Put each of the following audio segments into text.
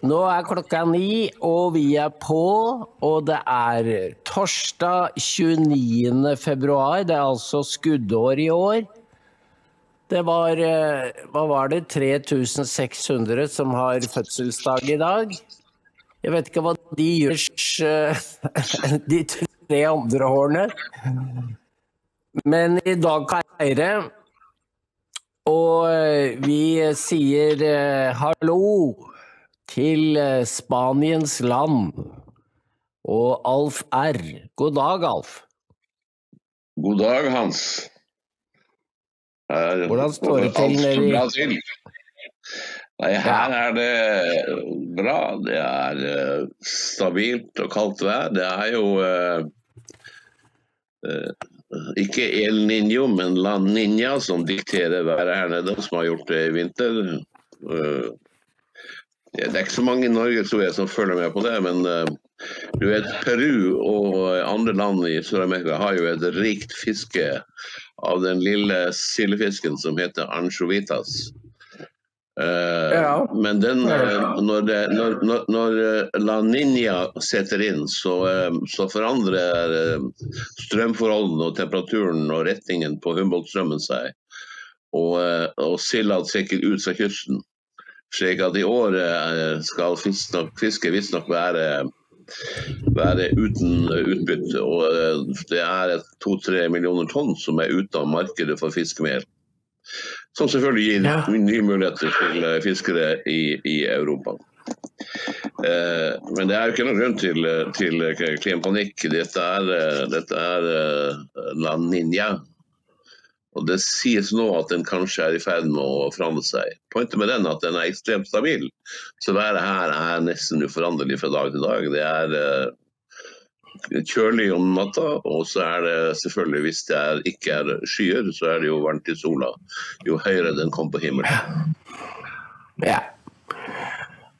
nå er klokka ni, og vi er på. Og det er torsdag 29. februar. Det er altså skuddår i år. Det var eh, Hva var det? 3600 som har fødselsdag i dag. Jeg vet ikke hva de gjør, eh, de tre andre årene. Men i dag kan jeg feire. Og eh, vi sier hallo til eh, Spaniens land og Alf R. God dag, Alf. God dag, Hans. Her, Hvordan står det til nede i Nei, her er det bra. Det er uh, stabilt og kaldt vær. Det er jo uh, uh, ikke El Niño, men La Niña som dikterer været her nede, som har gjort det i vinter. Det er ikke så mange i Norge tror jeg, som følger med på det, men uh, du vet, Peru og andre land i Sør-Amerika har jo et rikt fiske av den lille sildefisken som heter anchovitas. Uh, ja. Men den, uh, når, det, når, når, når, La Niña setter inn, så, så forandrer strømforholdene og temperaturen og retningen på Humboldt-strømmen seg. Og, og silda trekker ut fra kysten. Slik at i år eh, skal fisket visstnok være, være uten utbytte. Og eh, det er to-tre millioner tonn som er ute av markedet for fiskemel. Som selvfølgelig gir ja. nye muligheter til eh, fiskere i, i Europa. Eh, men det er jo ikke noen grunn til, til klimapanikk. Dette er, dette er La Niña, og Det sies nå at den kanskje er i ferd med å forandre seg. Poenget med den er at den er ekstremt stabil. Så været her er nesten uforanderlig fra dag til dag. Det er uh, kjølig om natta, og så er det selvfølgelig, hvis det er, ikke er skyer, så er det jo varmt i sola. Jo høyere den kommer på himmelen. Ja.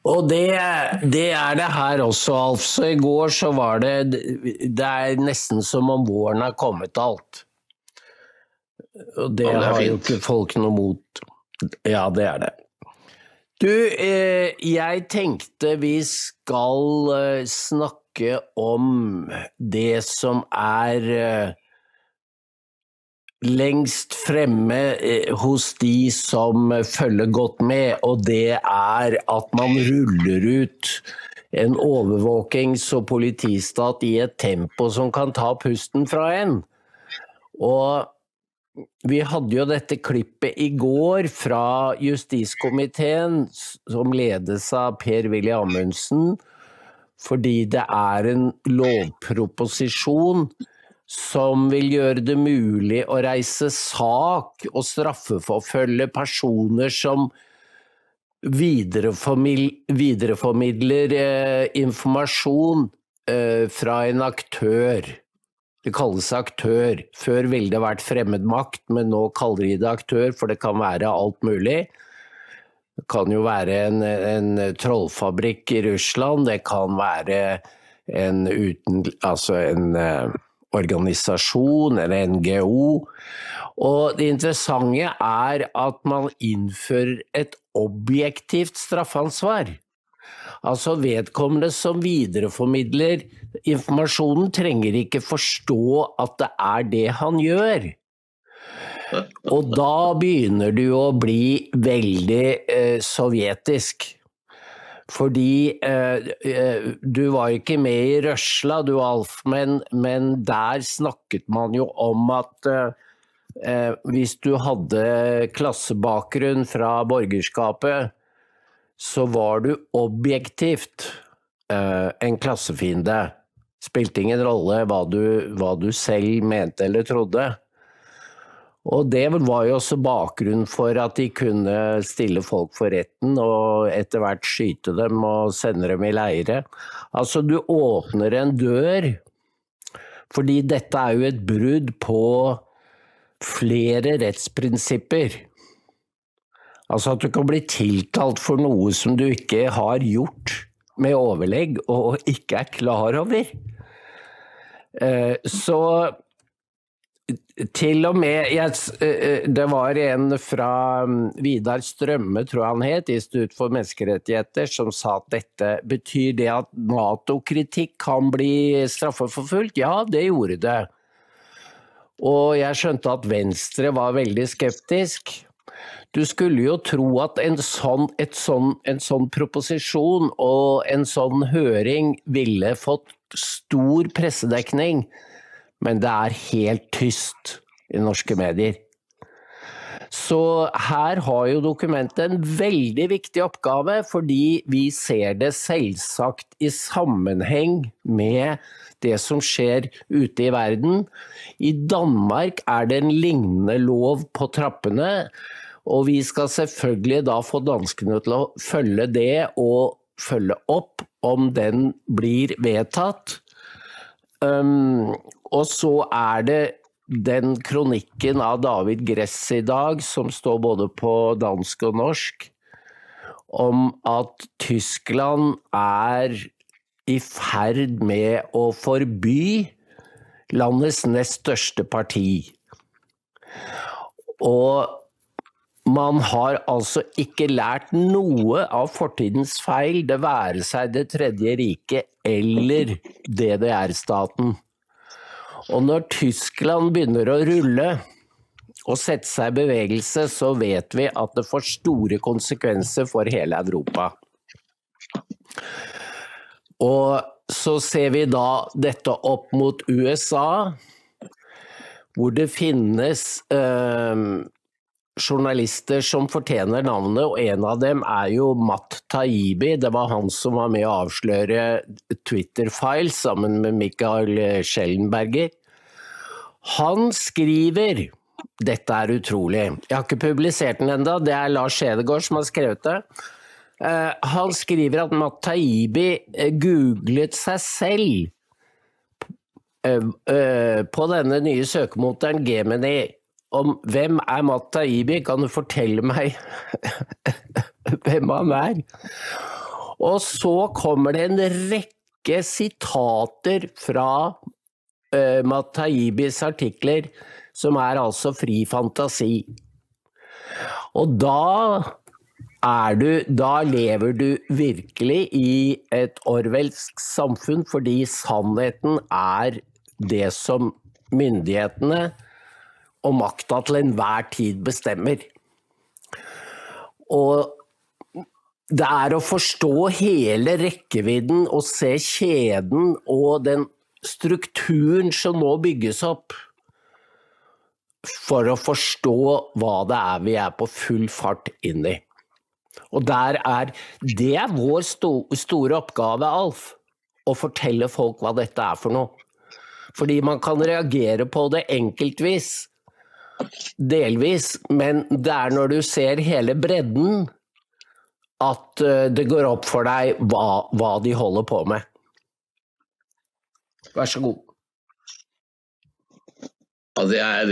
Og det, det, er det her også, Alf. Så i går så var det Det er nesten som om våren har kommet alt. Og det, ja, det har jo ikke folk noe mot. Ja, det er det. Du, eh, jeg tenkte vi skal eh, snakke om det som er eh, lengst fremme eh, hos de som følger godt med, og det er at man ruller ut en overvåkings- og politistat i et tempo som kan ta pusten fra en. Og vi hadde jo dette klippet i går fra justiskomiteen, som ledes av Per-Willy Amundsen, fordi det er en lovproposisjon som vil gjøre det mulig å reise sak og straffeforfølge personer som videreformidler eh, informasjon eh, fra en aktør. Det kalles aktør. Før ville det vært fremmed makt, men nå kaller de det aktør, for det kan være alt mulig. Det kan jo være en, en trollfabrikk i Russland, det kan være en, uten, altså en uh, organisasjon eller NGO. Og det interessante er at man innfører et objektivt straffansvar. Altså vedkommende som videreformidler informasjonen, trenger ikke forstå at det er det han gjør. Og da begynner du å bli veldig eh, sovjetisk. Fordi eh, eh, du var ikke med i røsla du Alf, men, men der snakket man jo om at eh, eh hvis du hadde klassebakgrunn fra borgerskapet, så var du objektivt eh, en klassefiende. Spilte ingen rolle hva du, hva du, selv mente eller trodde. Og det var jo også bakgrunnen for at de kunne stille folk for retten og etter hvert skyte dem og sende dem i leire. Altså, du åpner en dør, fordi dette er jo et brudd på flere rettsprinsipper. Altså at du kan bli tiltalt for noe som du ikke har gjort med overlegg og ikke er klar over. Eh, så til og med jeg, Det var en fra mm, Vidar Strømme, tror jeg han het, Institutt for menneskerettigheter, som sa at dette betyr det at Nato-kritikk kan bli straffeforfulgt. Ja, det gjorde det. Og jeg skjønte at Venstre var veldig skeptisk. Du skulle jo tro at en sånn, sånn, en sånn proposisjon og en sånn høring ville fått stor pressedekning men det er helt tyst i norske medier. Så her har jo dokumentet en veldig viktig oppgave, fordi vi ser det selvsagt i sammenheng med det som skjer ute i verden. I Danmark er det en lignende lov på trappene, og vi skal selvfølgelig da få danskene til å følge det og følge opp om den blir vedtatt. Um, og så er det den kronikken av David Gress i dag, som står både på dansk og norsk, om at Tyskland er i ferd med å forby landets nest største parti. Og man har altså ikke lært noe av fortidens feil, det være seg Det tredje riket eller DDR-staten. Og når Tyskland begynner å rulle og sette seg i bevegelse, så vet vi at det får store konsekvenser for hele Europa. Og så ser vi da dette opp mot USA, hvor det finnes øh, journalister som fortjener navnet, og en av dem er jo Matt Taibi. Det var han som var med å avsløre Twitter-files sammen med Michael Schellenberger. Han skriver dette er utrolig. Jeg har ikke publisert den enda, det er Lars Hedegaard som har skrevet det. Uh, han skriver at Matt Taibi uh, googlet seg selv uh, på denne nye søkemotoren Gemini om hvem er Matt Taibi, kan du fortelle meg hvem han er? Og så kommer det en rekke sitater fra uh, Matt artikler, som er altså fri fantasi. Og da du Da lever du virkelig i et orwellsk samfunn, fordi sannheten er det som myndighetene og makta til enhver tid bestemmer. Og det er å forstå hele rekkevidden og se kjeden og den strukturen som nå bygges opp, for å forstå hva det er vi er på full fart inn i. Og er Det er vår sto, store oppgave, Alf, å fortelle folk hva dette er for noe. Fordi man kan reagere på det enkeltvis, Delvis, men det er når du ser hele bredden at eh, det går opp for deg hva, hva de holder på med. Vær så god. Ja, det er,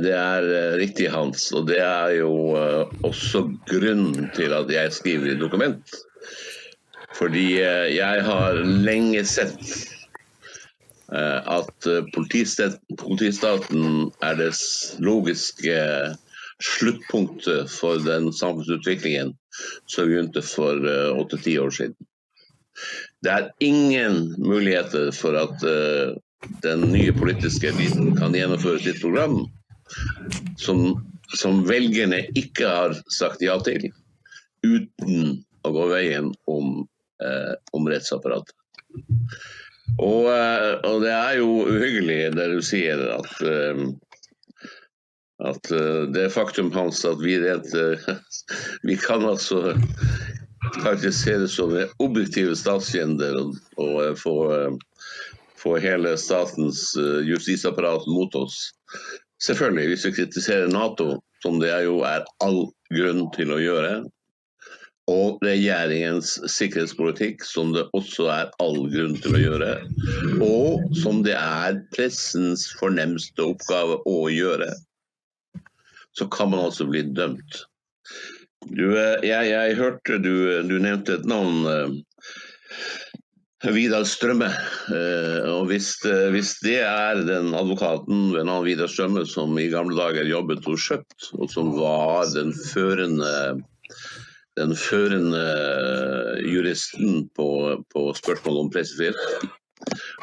det, er, eh, riktig, Hans. Og det er jo uh, også grunnen til at jeg skriver i dokument. Fordi jeg har lenge sett Eh, at eh, politistaten er det logiske sluttpunktet for den samfunnsutviklingen som begynte for eh, åtte-ti år siden. Det er ingen muligheter for at den nye politiske eliten kan gjennomføre sitt program som, som velgerne ikke har sagt ja til, uten å gå veien om, eh, om rettsapparatet. Og, eh, og, det er jo uhyggelig det du sier, at, eh, at eh, det faktum hans at vi rent Vi kan altså karakteriseres som objektive statsfiender og, og få, få, hele statens justisapparat mot oss. Selvfølgelig, hvis vi kritiserer Nato, som det jo er all grunn til å gjøre, og regjeringens sikkerhetspolitikk, som det også er all grunn til å gjøre. Og som det er pressens fornemste oppgave å gjøre. Så kan man altså bli dømt. Du, eh, jeg, jeg, hørte du, du, nevnte et navn. Vidar Strømme. Eh, og hvis, eh, hvis, det er den advokaten ved navn Vidar Strømme som i gamle dager jobbet hos Skjøtt, og som var den førende, den førende juristen på, på spørsmål om pressefrihet,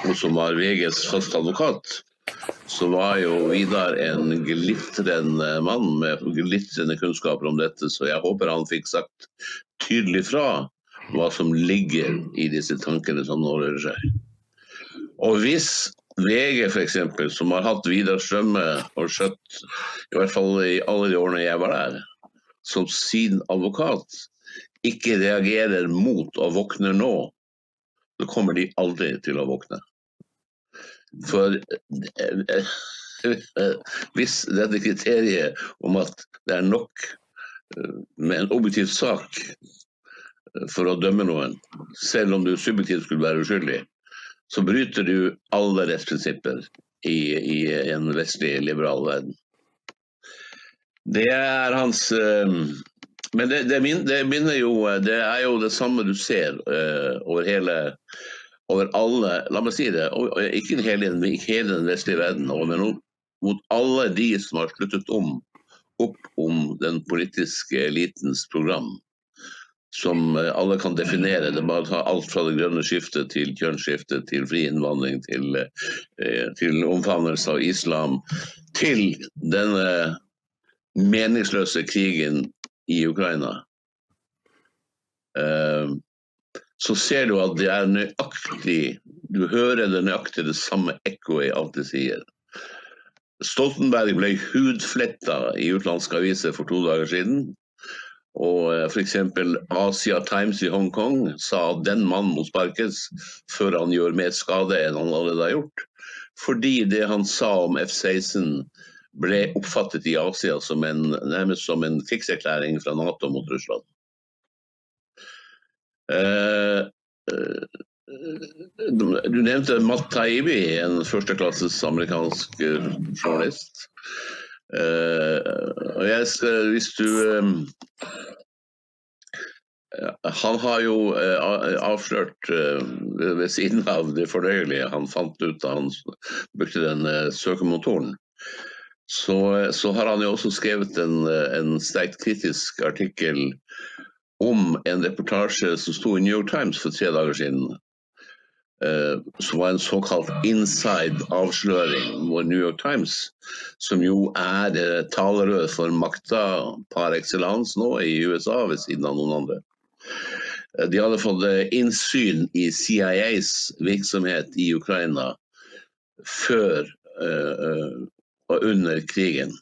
og som var VGs faste advokat, så var jo Vidar en glitrende mann med glitrende kunnskaper om dette, så jeg håper han fikk sagt tydelig fra hva som ligger i disse tankene som nå rører seg. Og hvis VG f.eks., som har hatt Vidar Strømme og Skjøtt, i hvert fall i alle de årene jeg var der, som sin advokat, ikke reagerer mot og våkner nå, så kommer de aldri til å våkne. For eh, hvis dette kriteriet om at det er nok eh, med en objektiv sak for å dømme noen, selv om du subjektivt skulle være uskyldig, så bryter du alle rettsprinsipper i, i, en vestlig, liberal verden. Det er hans uh, Men det, det, minner jo Det er jo det samme du ser uh, over hele over alle La meg si det, ikke hele, hele den vestlige verden, men mot alle de som har sluttet om opp om den politiske elitens program som eh, alle kan definere. Det bare ta alt fra det grønne skiftet til kjønnsskiftet, til fri innvandring, til, eh, til omfavnelse av islam, til denne meningsløse krigen i Ukraina. Eh, så ser du at det er nøyaktig Du hører det nøyaktig det samme ekkoet i alt de sier. Stoltenberg ble hudfletta i utenlandske aviser for to dager siden. Og eh, f.eks. Asia Times i Hongkong sa at den mannen må sparkes før han gjør mer skade enn han allerede har gjort. Fordi det han sa om F-16 ble oppfattet i Asia som en, nærmest som en krigserklæring fra Nato mot Russland. Eh, eh du nevnte Matt Taibbi, en førsteklasses amerikansk journalist. Uh, jeg, hvis du Han har jo avslørt ved siden av det fornøyelige han fant ut da han brukte den søkemotoren, så, så, har han jo også skrevet en, en sterkt kritisk artikkel om en reportasje som sto i New York Times for tre dager siden, Eh, som var en såkalt inside-avsløring hvor New York Times, som jo er eh, talerør for makta par excellence nå i USA ved siden av noen andre. Eh, de hadde fått innsyn i CIAs virksomhet i Ukraina før og under krigen.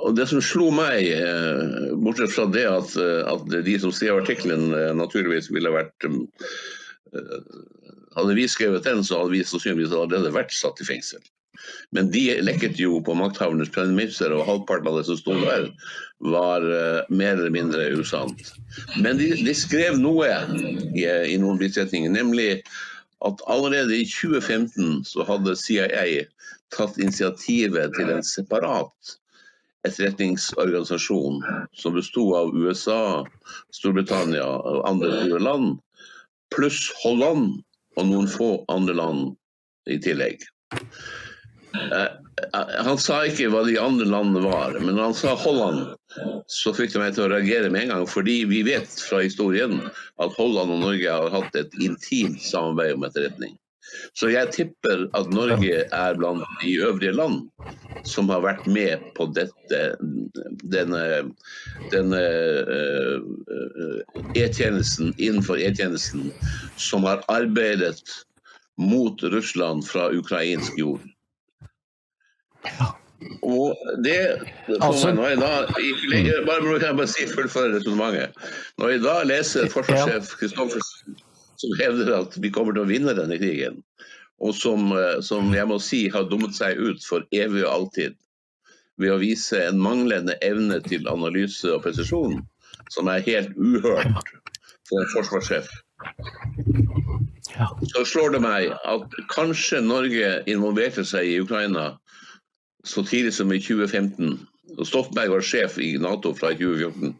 Og Det som slo meg, eh, bortsett fra det at, eh, at de som skrev artikkelen eh, naturligvis ville vært Hadde vi skrevet den, så hadde vi sannsynligvis allerede vært satt i fengsel. Men de lekket jo på makthavernes premisser, og halvparten av det som sto der, var mer eller mindre usant. Men de, de skrev noe i, i noen bisetninger, nemlig at allerede i 2015 så hadde CIA tatt initiativet til en separat etterretningsorganisasjon som besto av USA, Storbritannia og andre land, pluss Holland og noen få andre land i tillegg. Eh, eh, han sa ikke hva de andre landene var, men han sa Holland, så fikk de meg til å reagere med en gang. Fordi vi vet fra historien at Holland og Norge har hatt et intimt samarbeid om etterretning. Så jeg tipper at Norge er blant de øvrige land som har vært med på dette, denne, denne E-tjenesten innenfor E-tjenesten som har arbeidet mot Russland fra ukrainsk jord. Og det altså, når jeg da, bare, kan jeg bare si fullføre resonnementet. Når jeg da leser forsvarssjef Kristoffersen som hevder at vi kommer til å vinne denne krigen, og som, eh, som, jeg må si har dummet seg ut for evig og alltid ved å vise en manglende evne til analyse og presisjon, som er helt uhørt for en forsvarssjef. Så slår det meg at kanskje Norge involverte seg i Ukraina så tidlig som i 2015. og Stoltenberg var sjef i Nato fra 2014.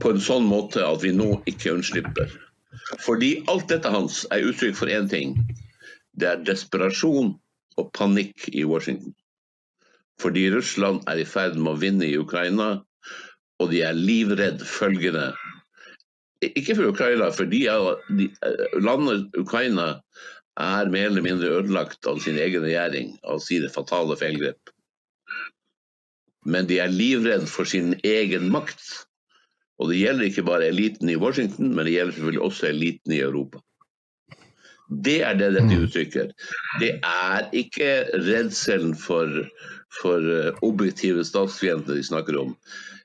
på en sånn måte at vi nå ikke unnslipper. Fordi alt dette hans er uttrykk for én ting. Det er desperasjon og panikk i Washington. Fordi Russland er i ferd med å vinne i Ukraina, og de er livredd følgende. Ikke for Ukraina, for de er, de, landet Ukraina er mer eller mindre ødelagt av sin egen regjering, av sine fatale feilgrep. Men de er livredd for sin egen makt. Og det gjelder ikke bare eliten i Washington, men det gjelder selvfølgelig også eliten i Europa. Det er det dette mm. uttrykker. Det er ikke redselen for, for eh, objektive statsfiender de snakker om.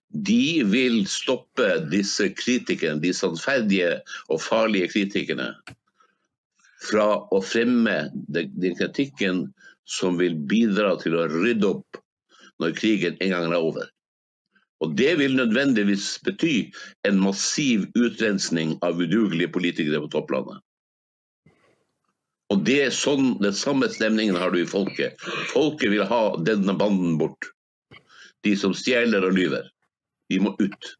De vil stoppe disse kritikerne, de sannferdige og farlige kritikerne, fra å fremme den kritikken som vil bidra til å rydde opp når krigen en gang er over. Og Det vil nødvendigvis bety en massiv utrensning av udugelige politikere på topplandet. Og det er sånn, Den samme stemningen har du i folket. Folket vil ha denne banden bort. De som stjeler og lyver. De må ut.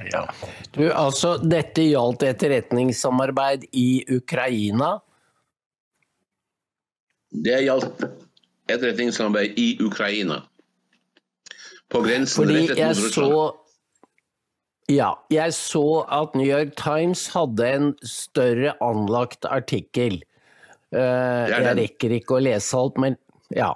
Ja. Du, altså, dette gjaldt etterretningssamarbeid i Ukraina? Det gjaldt etterretningssamarbeid i Ukraina. På grensen Fordi jeg så ja, jeg så at New York Times hadde en større anlagt artikkel. Uh, jeg rekker ikke å lese alt, men ja.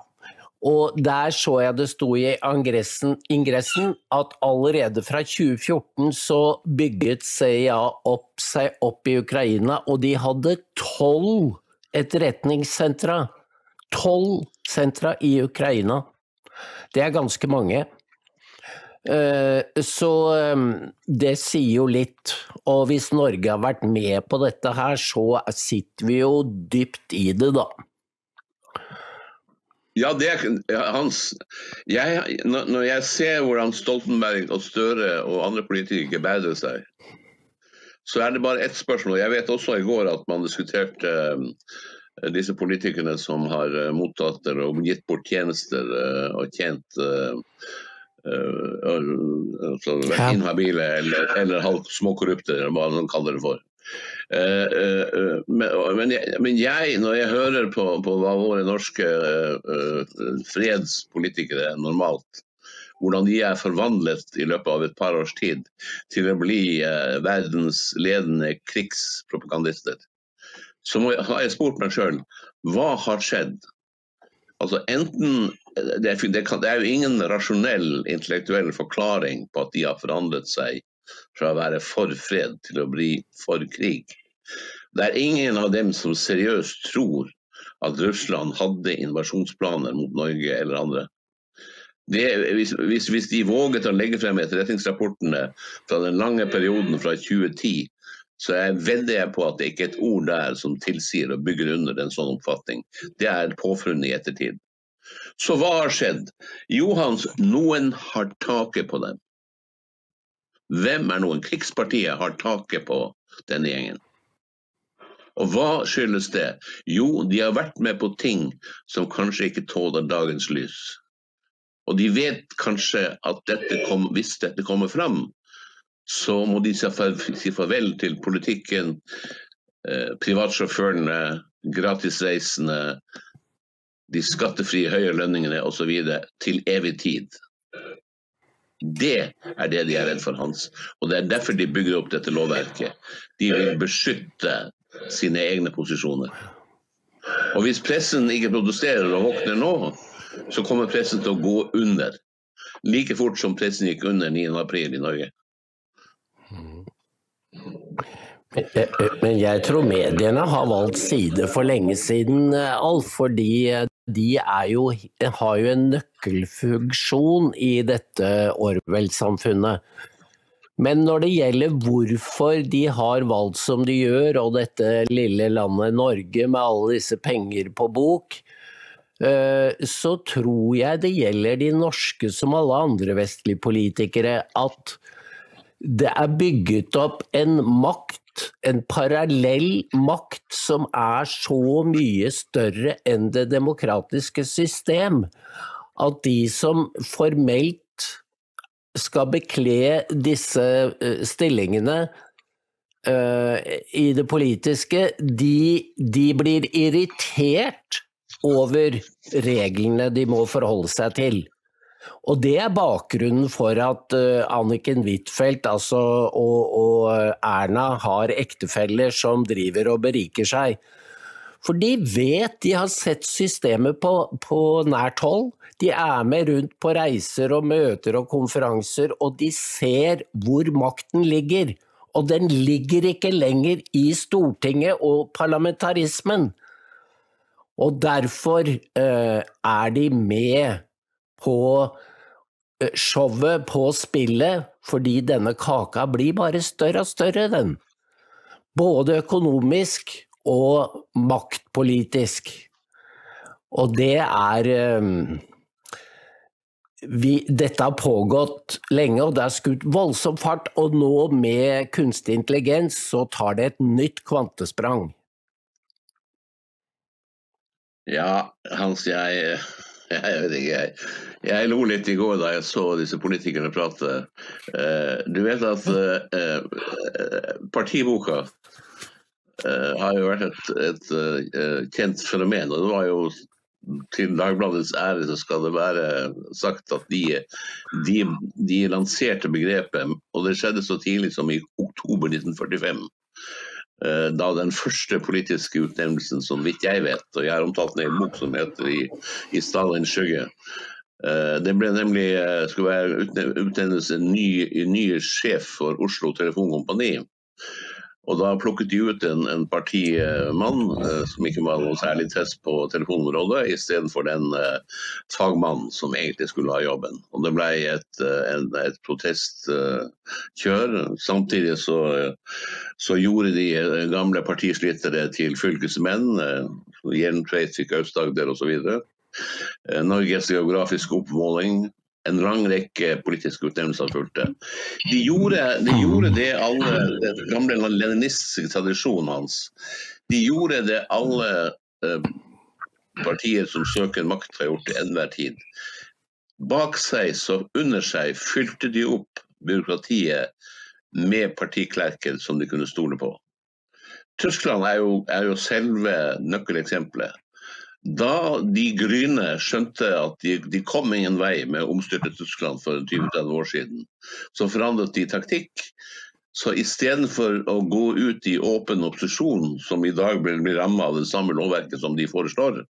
Og der så jeg det sto i ingressen at allerede fra 2014 så bygget CIA opp seg opp i Ukraina, og de hadde tolv etterretningssentra tolv sentra i Ukraina. Det er ganske mange. Eh, så eh, det sier jo litt. Og hvis Norge har vært med på dette her, så sitter vi jo dypt i det, da. Ja, det er Hans. Jeg, når jeg ser hvordan Stoltenberg og Støre og andre politikere bærer seg, så er det bare ett spørsmål. Jeg vet også i går at man diskuterte Eh, disse politikerne som har eh, mottatt eller gitt bort tjenester eh, og tjent altså inhabile eller, eller halvt småkorrupte, eller hva man kaller det for. Men jeg, men jeg, når jeg hører på, på hva våre norske fredspolitikere normalt hvordan de er forvandlet i løpet av et par års tid til å bli verdens ledende krigspropagandister så jeg, har jeg spurt meg sjøl hva har skjedd? Altså enten, det det, kan, det er jo ingen rasjonell intellektuell forklaring på at de har forandret seg fra å være for fred til å bli for krig. Det er ingen av dem som seriøst tror at Russland hadde invasjonsplaner mot Norge eller andre. Det, hvis, hvis, hvis, de våget å legge frem etterretningsrapportene fra den lange perioden fra 2010 så jeg vedder jeg på at det ikke er et ord der som tilsier og bygger under en sånn oppfatning. Det er påfunnet i ettertid. Så hva har skjedd? Johans, noen har taket på dem. Hvem er noen? Krigspartiet har taket på denne gjengen. Og hva skyldes det? Jo, de har vært med på ting som kanskje ikke tåler dagens lys. Og de vet kanskje at dette kom, hvis dette kommer fram, så må de si farvel til politikken, eh, privatsjåførene, gratisreisende, de skattefrie høye lønningene osv. til evig tid. Det er det de er redd for, Hans. Og det er derfor de bygger opp dette lovverket. De vil beskytte sine egne posisjoner. Og hvis pressen ikke protesterer og våkner nå, så kommer pressen til å gå under. Like fort som pressen gikk under 9.4 i Norge. Men jeg tror mediene har valgt side for lenge siden, Alf. Fordi de jo, har jo en nøkkelfunksjon i dette Orwell-samfunnet. Men når det gjelder hvorfor de har valgt som de gjør, og dette lille landet Norge med alle disse penger på bok, eh, så tror jeg det gjelder de norske som alle andre vestlige politikere, at det er bygget opp en makt, en parallell makt, som er så mye større enn det demokratiske system. at de som formelt skal bekle disse eh, stillingene uh, i det politiske, de, de, blir irritert over reglene de må forholde seg til. Og det er bakgrunnen for at uh, Anniken Huitfeldt altså, og, og Erna har ektefeller som driver og beriker seg. For de vet, de har sett systemet på, på nært hold. De er med rundt på reiser og møter og konferanser, og de ser hvor makten ligger. Og den ligger ikke lenger i Stortinget og parlamentarismen. Og derfor eh, er de med på eh, showet, på spillet, fordi denne kaka blir bare større og større, den. Både økonomisk og maktpolitisk. Og det er um, vi, Dette har pågått lenge, og det er skutt voldsom fart. Og nå med kunstig intelligens så tar det et nytt kvantesprang. Ja, Hans, jeg, jeg vet ikke, jeg. Jeg lo litt i går da jeg så disse politikerne prate. Uh, du vet at uh, partiboka uh, har jo vært et, et kjent fenomen. og det var jo til Dagbladets ære så skal det være sagt at de, de, de lanserte begrepet, og det skjedde så tidlig som i oktober 1945 uh, da den første politiske utnevnelsen, som vidt jeg vet, og jeg har omtalt den i en bok som heter 'I, i Stalins skygge'. Uh, det ble nemlig skulle være utnevnes ny, ny sjef for Oslo Telefonkompani. Og da plukket de ut en, en partimann eh, som ikke var noe særlig test på telefonområdet, istedenfor den eh, fagmannen som egentlig skulle ha jobben. Og det ble et, eh, en, et protestkjør. Samtidig så, så, gjorde de eh, gamle partislitere til fylkesmenn. Eh, Jerntveit fikk Aust-Agder osv. Norges geografiske oppmåling en lang rekke politiske utnevnelser fulgte. De gjorde, de gjorde det alle Den gamle leninistiske tradisjonen hans. De gjorde det alle eh, partier som søker makt, har gjort til enhver tid. Bak seg, så under seg, fylte de opp byråkratiet med partiklerker som de kunne stole på. Tyskland er jo, er jo selve nøkkeleksempelet. Da de Gryne skjønte at de, de kom ingen vei med å omstyrte Tyskland for 20-30 år siden, så forandret de taktikk. Så istedenfor å gå ut i åpen opposisjon, som i dag blir, rammet av det samme lovverket som de foreslår,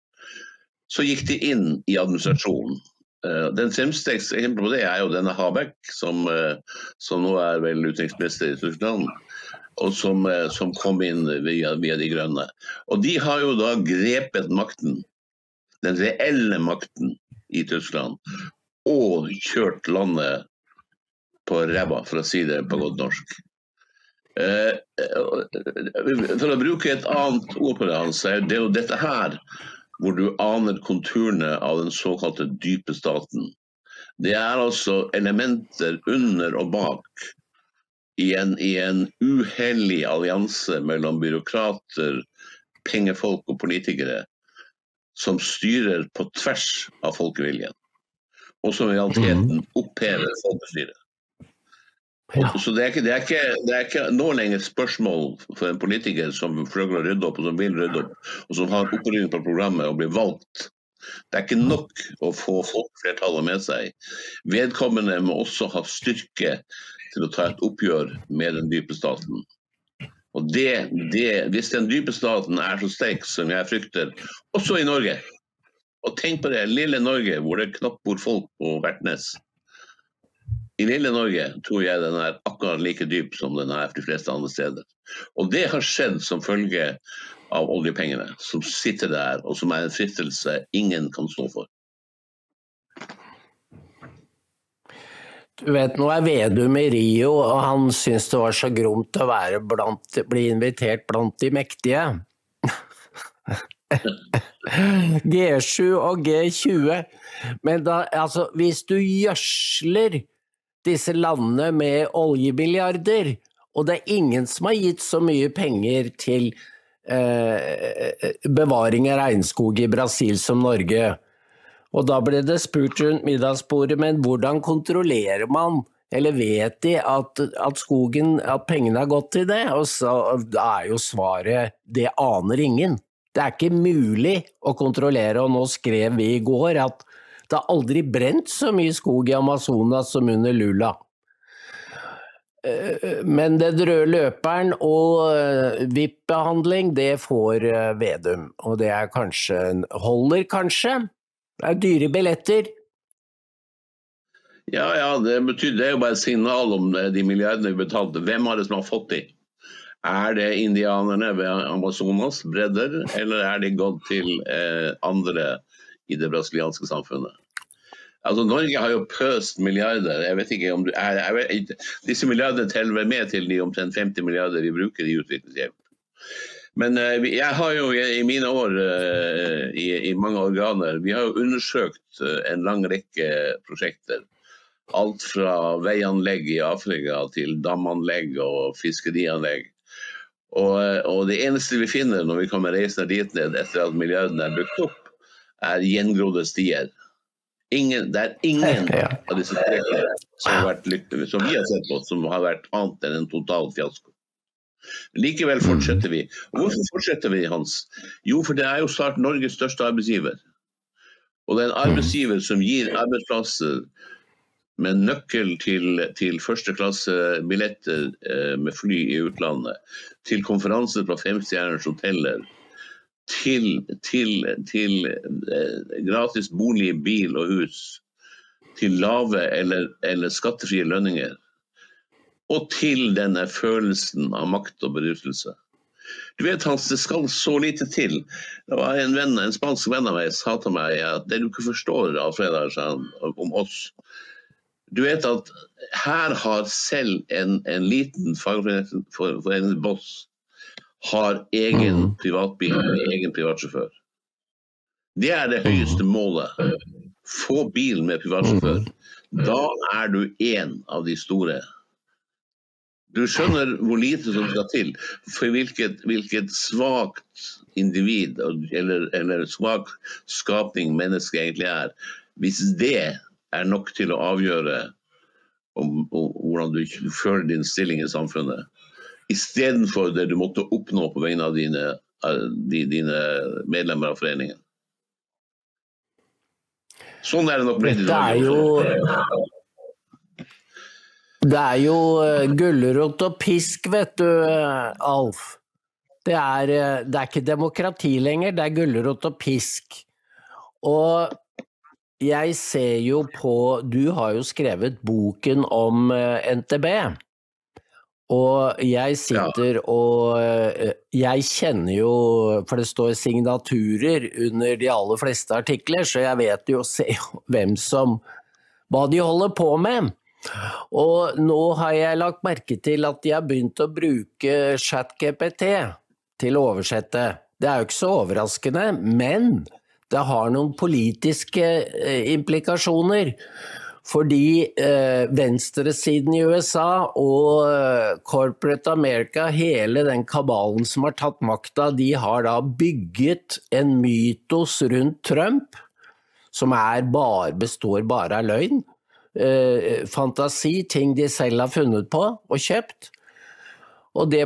så gikk de inn i administrasjonen. Eh, den fremste eksempelet på det er jo denne Habeck, som, eh, som nå er vel utenriksminister i Tyskland og som, eh, som kom inn via, via, De grønne. Og de har jo da grepet makten, den reelle makten i Tyskland, og kjørt landet på ræva, for å si det på godt norsk. Eh, for å bruke et annet ord på det, Hans, er det jo dette her hvor du aner konturene av den såkalte dype staten. Det er altså elementer under og bak i en, i en uhellig allianse mellom byråkrater, pengefolk og politikere som styrer på tvers av folkeviljen. Og som i realiteten mhm. opphever folkestyret. Ja. Så det er, ikke, det, er ikke, det er, ikke, nå lenger spørsmål for en politiker som prøver å rydde opp, og som vil rydde opp, og som har opprydning på programmet og blir valgt. Det er ikke nok å få folkeflertallet med seg. Vedkommende må også ha styrke til å ta et oppgjør med den dype staten. Og det, det, Hvis den dype staten er så sterk som jeg frykter, også i Norge Og tenk på det, lille Norge hvor det knapt bor folk på Vertnes. I lille Norge tror jeg den er akkurat like dyp som den er de fleste andre steder. Og det har skjedd som følge av oljepengene som sitter der, og som er en fristelse ingen kan stå for. Du vet, nå er Vedum i Rio, og han syns det var så gromt å blant, bli invitert blant de mektige. G7 og G20. Men da, altså, hvis du gjødsler disse landene med oljebilliarder, og det er ingen som har gitt så mye penger til eh, bevaring av regnskog i Brasil som Norge, Og da ble det spurt rundt middagsbordet, men hvordan kontrollerer man, eller vet de at, at skogen, at pengene har gått til det? Og så er jo svaret det aner ingen. Det er ikke mulig å kontrollere, og nå skrev vi i går at det har aldri brent så mye skog i Amazonas som under Lula. Eh, men den røde løperen og eh, VIP-behandling, det får eh, Vedum. Og det kanskje Holder, kanskje? Det er dyre billetter. Ja, ja, det betyr det er jo bare et signal om de milliardene vi betalte. Hvem har det som har fått de? Er det indianerne ved Amazonas bredder, eller er de gått til eh, andre i det brasilianske samfunnet? Altså, Norge har jo pøst milliarder. Jeg vet ikke om du, jeg, jeg vet, Disse milliardene teller med til de omtrent 50 milliarder vi bruker i utviklingshjelp. Men uh, jeg har jo i, mine år uh, i, i, mange organer vi har jo undersøkt uh, en lang rekke prosjekter. Alt fra veianlegg i Afrika til damanlegg og fiskerianlegg. Og, og, det eneste vi finner når vi kommer reisende dit ned etter at milliardene er brukt opp, er gjengrodde stier. Ingen, det er ingen av disse trekkene som, som, vi har sett på, som har vært annet enn en total fiasko. Likevel fortsetter vi. Og hvorfor fortsetter vi, Hans? Jo, for det er jo snart Norges største arbeidsgiver. Og det er en arbeidsgiver som gir arbeidsplasser med nøkkel til, til førsteklassebilletter eh, med fly i utlandet, til konferanser fra femstjerners hoteller, til, til, til eh, gratis bolig, bil og hus, til lave eller, eller skattefrie lønninger, og til denne følelsen av makt og beruselse. Du vet Hans, det skal så lite til. Det var En venn, en spansk venn av meg sa til meg at det du ikke forstår Alfred, om oss Du vet at her har selv en, en liten fagforeningsboss har egen mm. privatbil med egen privatsjåfør. Det er det høyeste målet. Få bil med privatsjåfør. Mm. Da er du én av de store. Du skjønner hvor lite som skal til for hvilket, hvilket svakt individ eller, eller svak skapning mennesket egentlig er. Hvis det er nok til å avgjøre om, om, hvordan du føler din stilling i samfunnet, istedenfor det du måtte oppnå på vegne av dine, dine medlemmer av foreningen. Sånn er det nok blitt i dag. Det er jo uh, gulrot og pisk, vet du, uh, Alf. Det er, uh, det er, ikke demokrati lenger, det er gulrot og pisk. Og jeg ser jo på Du har jo skrevet boken om NTB. Og jeg sitter og eh, Jeg kjenner jo For det står signaturer under de aller fleste artikler, så jeg vet jo hvem som Hva de holder på med. Og nå har jeg lagt merke til at de har begynt å bruke ChatGPT til å oversette. Det er jo ikke så overraskende, men det har noen politiske eh, implikasjoner. Fordi eh, venstresiden i USA og eh, corporate America, hele den kabalen som har tatt makta, de har da bygget en mytos rundt Trump som bare, består bare av løgn. Eh, fantasi, ting de selv har funnet på og kjøpt. Og det,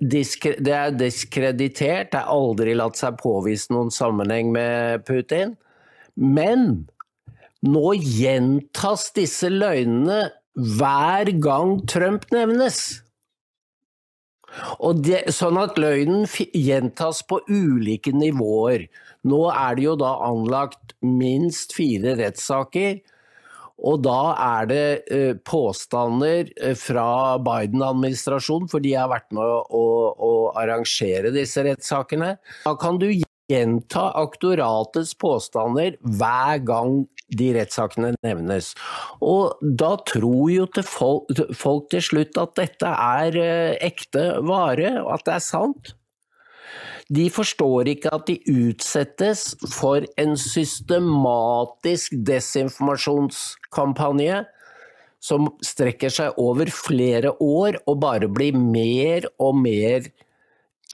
diskre, det er diskreditert, det har aldri latt seg påvise noen sammenheng med Putin. Men nå gjentas disse løgnene hver gang Trump nevnes. Det, sånn at løgnen gjentas på ulike nivåer. Nå er det jo da anlagt minst fire rettssaker. Og da er det eh, påstander eh, fra Biden-administrasjonen, for de har vært med å, å, arrangere disse rettssakene. Da kan du gjenta aktoratets påstander hver gang de rettssakene nevnes. Og da tror jo til folk, folk, til slutt at dette er eh, ekte vare, og at det er sant. De forstår ikke at de utsettes for en systematisk desinformasjonskampanje som strekker seg over flere år og bare blir mer og mer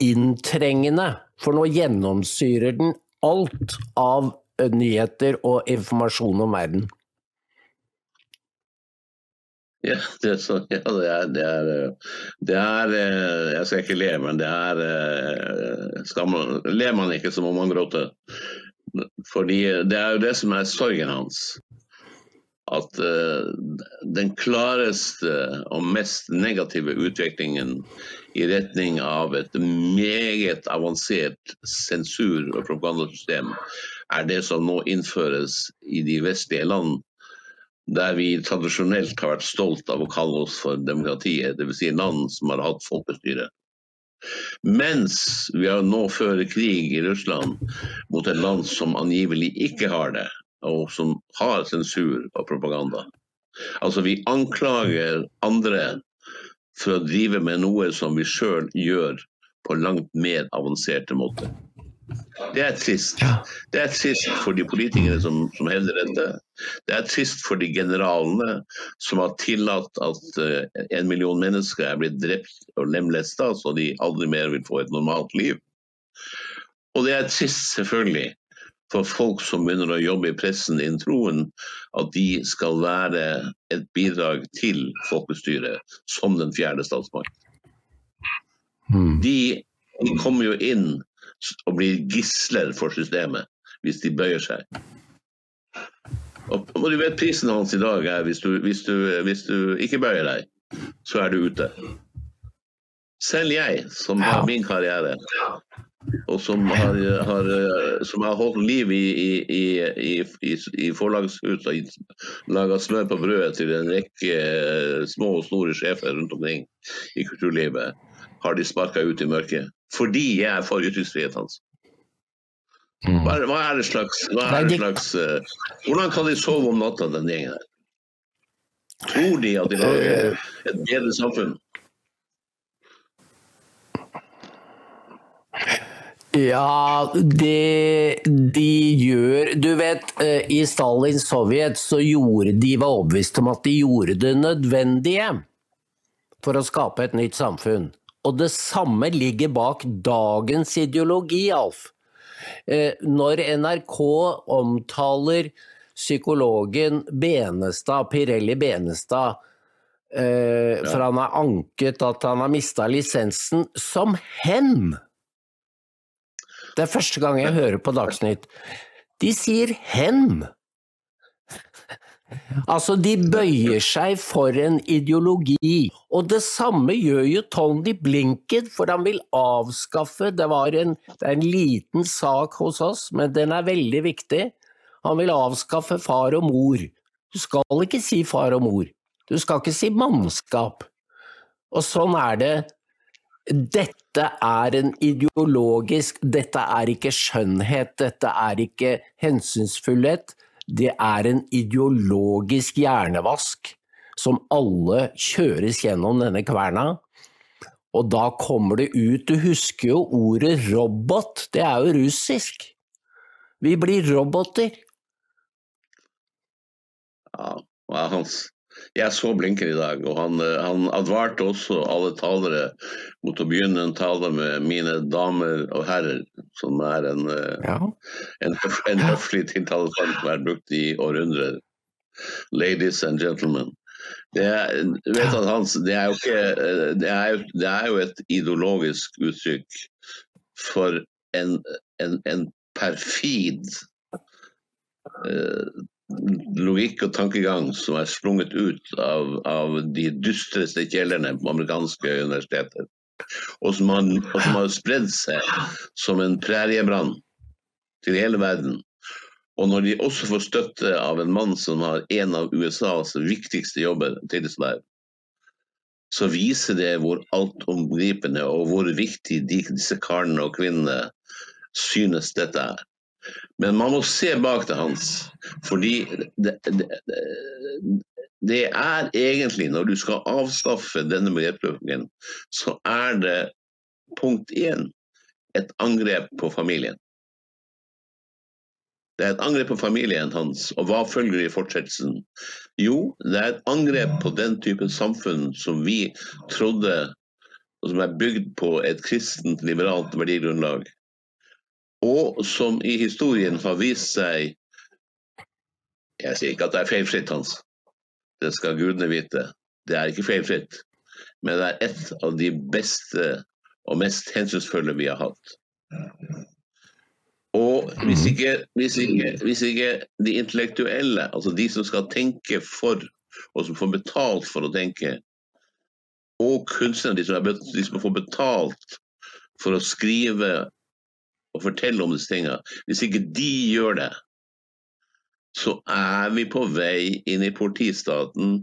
inntrengende. For nå gjennomsyrer den alt av nyheter og informasjon om verden. Ja, det er, så, ja, det er, det er, det er eh, Jeg skal ikke le, men det er eh, man, Ler man ikke, så må man gråte. Fordi det er jo det som er sorgen hans. At uh, den klareste og mest negative utviklingen i retning av et meget avansert sensur- og propagandasystem er det som nå innføres i de vestlige land der vi tradisjonelt har vært stolt av å kalle oss for demokratiet, dvs. Si land som har hatt folkestyre. Mens vi har nå fører krig i Russland mot et land som angivelig ikke har det, og som har sensur og propaganda. Altså Vi anklager andre for å drive med noe som vi sjøl gjør på langt mer avanserte måter. Det er trist. Det er trist for de politikere som, som hevder dette. Det er trist for de generalene som har tillatt at uh, en million mennesker er blitt drept og lemlesta, så de aldri mer vil få et normalt liv. Og det er trist, selvfølgelig, for folk som begynner å jobbe i pressen innen troen, at de skal være et bidrag til folkestyret som den fjerde statsmakt. Hmm. De, de kommer jo inn og blir gisler for systemet hvis de bøyer seg. Og, og du vet prisen hans i dag er hvis du, hvis, du, hvis du, ikke bøyer deg, så er du ute. Selv jeg, som har min karriere, og som har, har, som har holdt liv i, i, i, i, i forlagshus og laga smør på brødet til en rekke små og store sjefer rundt omkring i kulturlivet, har de sparka ut i mørket. Fordi jeg er for ytringsfrihet hans. Mm. Hva, hva, er det slags, er det slags uh, Hvordan kan de sove om natta, den gjengen her? Tror de at de lager et bedre samfunn? Ja, det de gjør Du vet, eh, i Stalins Sovjet så gjorde de var overbevist om at de gjorde det nødvendige for å skape et nytt samfunn. Og det samme ligger bak dagens ideologi, Alf. Eh, når NRK omtaler psykologen Benestad, Pirelli Benestad, eh, for han har anket at han har mista lisensen, som hen! Det er første gang jeg hører på Dagsnytt. De sier hen! Altså, de bøyer seg for en ideologi. Og det samme gjør jo Tony Blinken, for han vil avskaffe Det, en, det er en liten sak hos oss, men den er veldig viktig. Han vil avskaffe far og mor. Du skal ikke si far og mor. Du skal ikke si mannskap. Og sånn er det. Dette er en ideologisk Dette er ikke skjønnhet, dette er ikke hensynsfullhet det er en ideologisk hjernevask som alle kjøres gjennom denne kverna. Og da kommer det ut Du husker jo ordet robot, det er jo russisk. Vi blir roboter. Ja, Hans, jeg så Blinken i dag, og han, eh, han, advarte også alle talere mot å begynne en tale med 'mine damer og herrer', som er en, eh, ja. en, en høflig tiltaleform som er brukt i århundrer. Ladies and gentlemen. Det er, Hans, det er, ikke, eh, det er, det er jo et ideologisk uttrykk for en, en, en perfid logikk og tankegang som er sprunget ut av, av de dystreste kjellerne på amerikanske universiteter. Og som, har, og som har spredd seg som en præriebrann til hele verden. Og når de også får støtte av en mann som har en av USAs viktigste jobber, tillitsverv, så viser det hvor altomgripende og hvor viktig disse karene og kvinnene synes dette er. Men man må se bak det hans. Fordi det, det, det, er egentlig, når du skal avskaffe denne begrepsbruken, så er det punkt én et angrep på familien. Det er et angrep på familien hans, og hva følger i fortsettelsen? Jo, det er et angrep på den typen samfunn som vi trodde, og som er bygd på et kristent, liberalt verdigrunnlag og som i historien har vist seg Jeg sier ikke at det er feilfritt, Hans. Det skal gudene vite. Det er ikke feilfritt. Men det er et av de beste og mest hensynsfulle vi har hatt. Og hvis Mhm. ikke, hvis, ikke, hvis ikke de intellektuelle, altså de som skal tenke for, og som får betalt for å tenke, og kunstnerne, de som, er, de som får betalt for å skrive og fortelle om disse tingene, hvis ikke de gjør det, så er vi på vei inn i politistaten.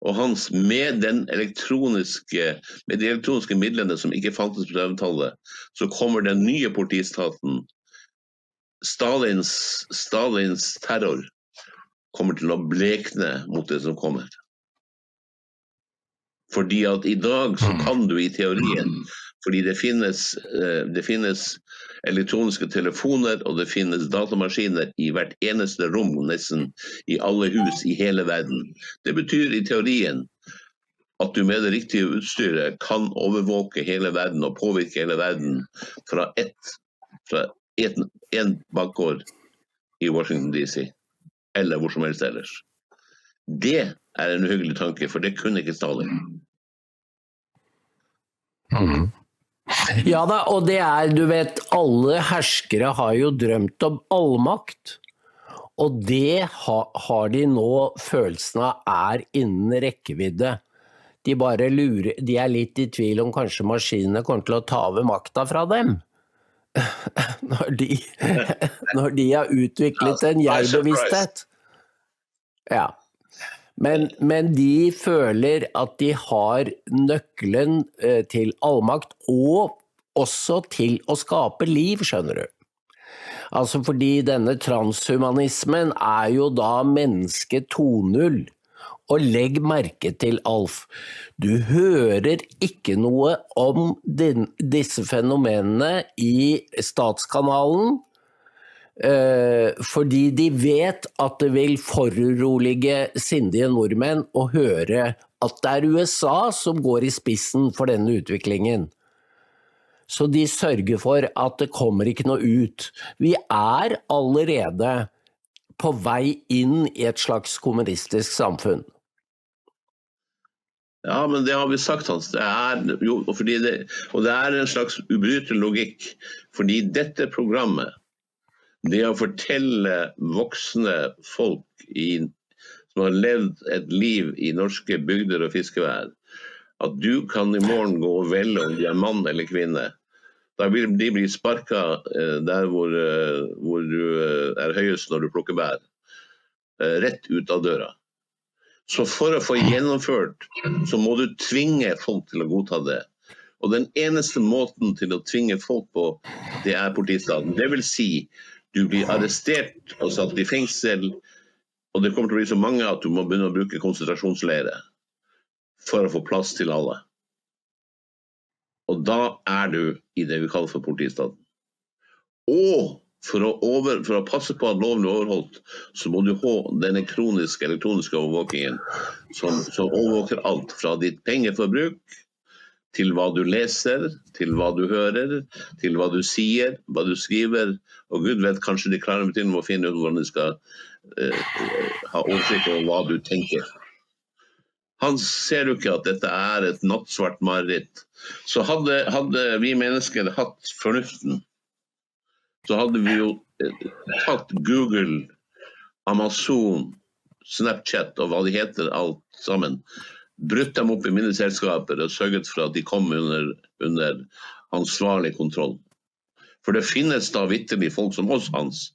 Og hans, med, den elektroniske, med de elektroniske midlene som ikke fantes på 30-tallet, så kommer den nye politistaten. Stalins, Stalins terror kommer til å blekne mot det som kommer. Fordi at i dag så kan du i teorien fordi det finnes, eh, det finnes elektroniske telefoner og det finnes datamaskiner i hvert eneste rom, nesten i alle hus i hele verden. Det betyr i teorien at du med det riktige utstyret kan overvåke hele verden og påvirke hele verden fra ett fra en, en bakgård i Washington DC, eller hvor som helst ellers. Det er en uhyggelig tanke, for det kunne ikke Stalin. Mhm. Ja da, og det er, du vet, alle herskere har jo drømt om allmakt. Og det ha, har de nå følelsen av er innen rekkevidde. De bare lurer, de er litt i tvil om kanskje maskinene kommer til å ta over makta fra dem. Når de, når de har utviklet en jeg-bevissthet. Ja. Men, men de føler at de har nøkkelen eh, til allmakt, og også til å skape liv, skjønner du. Altså fordi denne transhumanismen er jo da menneske 2.0. Og legg merke til, Alf, du hører ikke noe om din, disse fenomenene i Statskanalen. Eh, fordi de vet at det vil forurolige sindige nordmenn å høre at det er USA som går i spissen for denne utviklingen. Så de sørger for at det kommer ikke noe ut. Vi er allerede på vei inn i et slags kommunistisk samfunn. Ja, men det har vi sagt, Hans. Det er, jo, og det, og det er en slags ubrytelig logikk. Fordi dette programmet, det å fortelle voksne folk i, som har levd et liv i norske bygder og fiskevær, at du kan i morgen gå og velge om du er mann eller kvinne. Da vil de bli sparka eh, der hvor, eh, hvor du eh, er høyest når du plukker bær. Rett ut av døra. Så for å få gjennomført, så må du tvinge folk til å godta det. Og den eneste måten til å tvinge folk på, det er politistaten. Det vil si, du blir arrestert og satt i fengsel, og det kommer til å bli så mange at du må begynne å bruke konsentrasjonsleire for å få plass til alle. Og da er du i det vi kaller for politistaten. Og for å, over, for å passe på at loven er overholdt, så må du ha denne kroniske elektroniske overvåkingen som, som overvåker alt fra ditt pengeforbruk til hva du leser, til hva du hører, til hva du sier, hva du skriver. Og gud vet, kanskje de klarer å finne ut hvordan de skal eh, ha oversikt over hva du tenker. Han ser jo ikke at dette er et nattsvart mareritt. Så hadde, hadde vi mennesker hatt fornuften, så hadde vi jo eh, tatt Google, Amazon, Snapchat og hva de heter alt sammen, brutt dem opp i mindre selskaper og sørget for at de kom under, under ansvarlig kontroll. For det finnes da vitterlig folk som oss, Hans.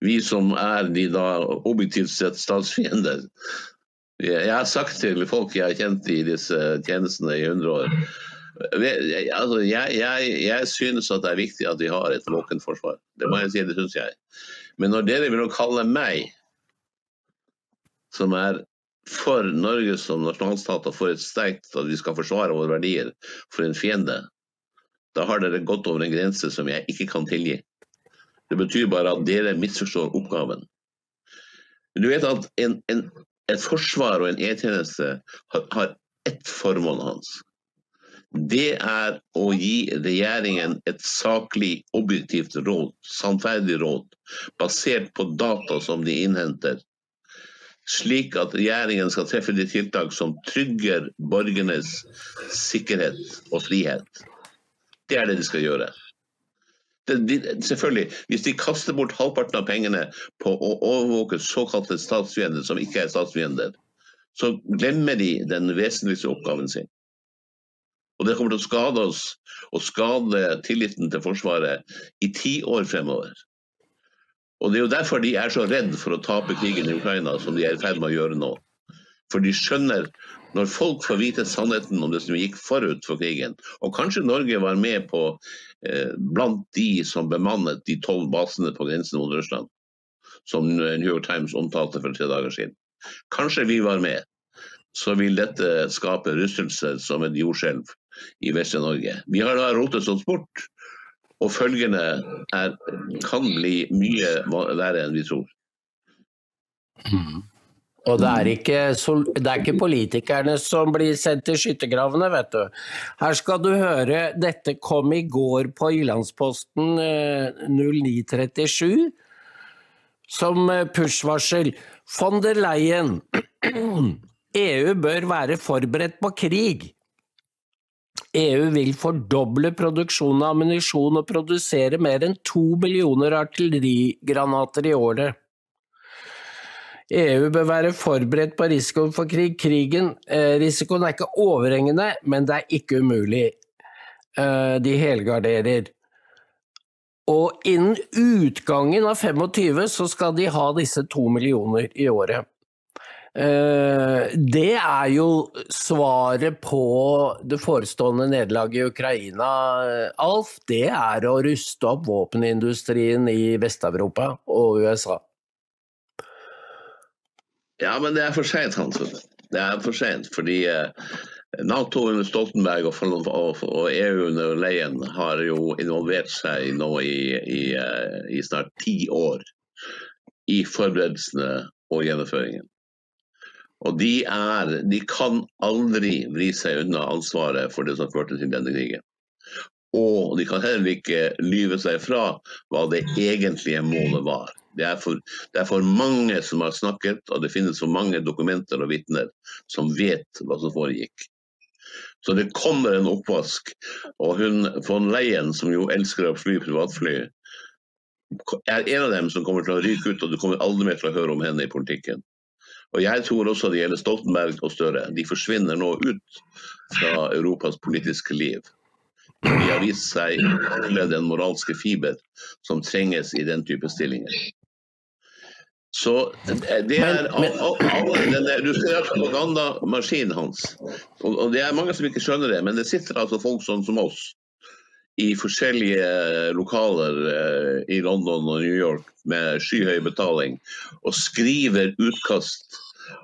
Vi som er de da objektivt sett statsfiender. Jeg har sagt til folk jeg har kjent i disse tjenestene i 100 år altså, jeg, jeg, jeg, synes at det er viktig at vi har et våkent forsvar. Det må jeg si, det syns jeg. Men når dere vil kalle meg, som er for Norge som nasjonalstat og for et sterkt at vi skal forsvare våre verdier, for en fiende, da har dere gått over en grense som jeg ikke kan tilgi. Det betyr bare at dere misforstår oppgaven. Du vet at en, en, et forsvar og en E-tjeneste har, ett formål hans det er å gi regjeringen et saklig, objektivt råd, sannferdig råd, basert på data som de innhenter. Slik at regjeringen skal treffe de tiltak som trygger borgernes sikkerhet og frihet. Det er det de skal gjøre. Selvfølgelig, Hvis de kaster bort halvparten av pengene på å overvåke såkalte statsfiender som ikke er statsfiender, så glemmer de den vesentligste oppgaven sin. Og det kommer til å skade oss og skade tilliten til Forsvaret i ti år fremover. Og Det er jo derfor de er så redd for å tape krigen i Ukraina, som de er i ferd med å gjøre nå. For de skjønner, når folk får vite sannheten om det som gikk forut for krigen, og kanskje Norge var med på eh, blant de som bemannet de tolv basene på grensen mot Russland, som New York Times omtalte for tre dager siden. Kanskje vi var med så vil dette skape rystelser som et jordskjelv i Vestre-Norge. Vi har da rotet oss bort, og følgene er, kan bli mye verre enn vi tror. Mm. Og det er, ikke, det er, ikke, politikerne som blir sendt til skyttergravene, vet du. Her skal du høre, dette kom i går på Jyllandsposten 0937 eh, som eh, push-varsel. Von der Leyen EU bør være forberedt på krig. EU vil fordoble produksjonen av ammunisjon og produsere mer enn to millioner artillerigranater i året. EU bør være forberedt på risikoen for krig. Krigen, eh, risikoen er ikke overhengende, men det er ikke umulig. Eh, de helgarderer. Og innen utgangen av 25 så skal de ha disse to millioner i året. Eh, det er jo svaret på det forestående nederlaget i Ukraina, Alf. Det er å ruste opp våpenindustrien i Vest-Europa og USA. Ja, men det er for seint, Hansen. Det er for seint. Fordi eh, Nato under Stoltenberg og, EU under Leyen har jo involvert seg nå i, i, eh, i snart ti år i forberedelsene og gjennomføringen. Og de, er, de kan aldri vri seg unna ansvaret for det som førte til denne krigen. Og de kan heller ikke lyve seg fra hva det egentlige målet var. Det er, for, det er, for, mange som har snakket, og det finnes for mange dokumenter og vitner som vet hva som foregikk. Så det kommer en oppvask. Og hun von Leyen, som jo elsker å fly privatfly, er en av dem som kommer til å ryke ut, og du kommer aldri mer til å høre om henne i politikken. Og Jeg tror også det gjelder Stoltenberg og Støre. De forsvinner nå ut fra Europas politiske liv. De har vist seg å den moralske fiber som trenges i den type stillinger. Så det er denne, Du ser propagandamaskinen hans. Og det er mange som ikke skjønner det, men det sitter altså folk sånn som oss i forskjellige lokaler eh, i London og New York med skyhøy betaling og skriver utkast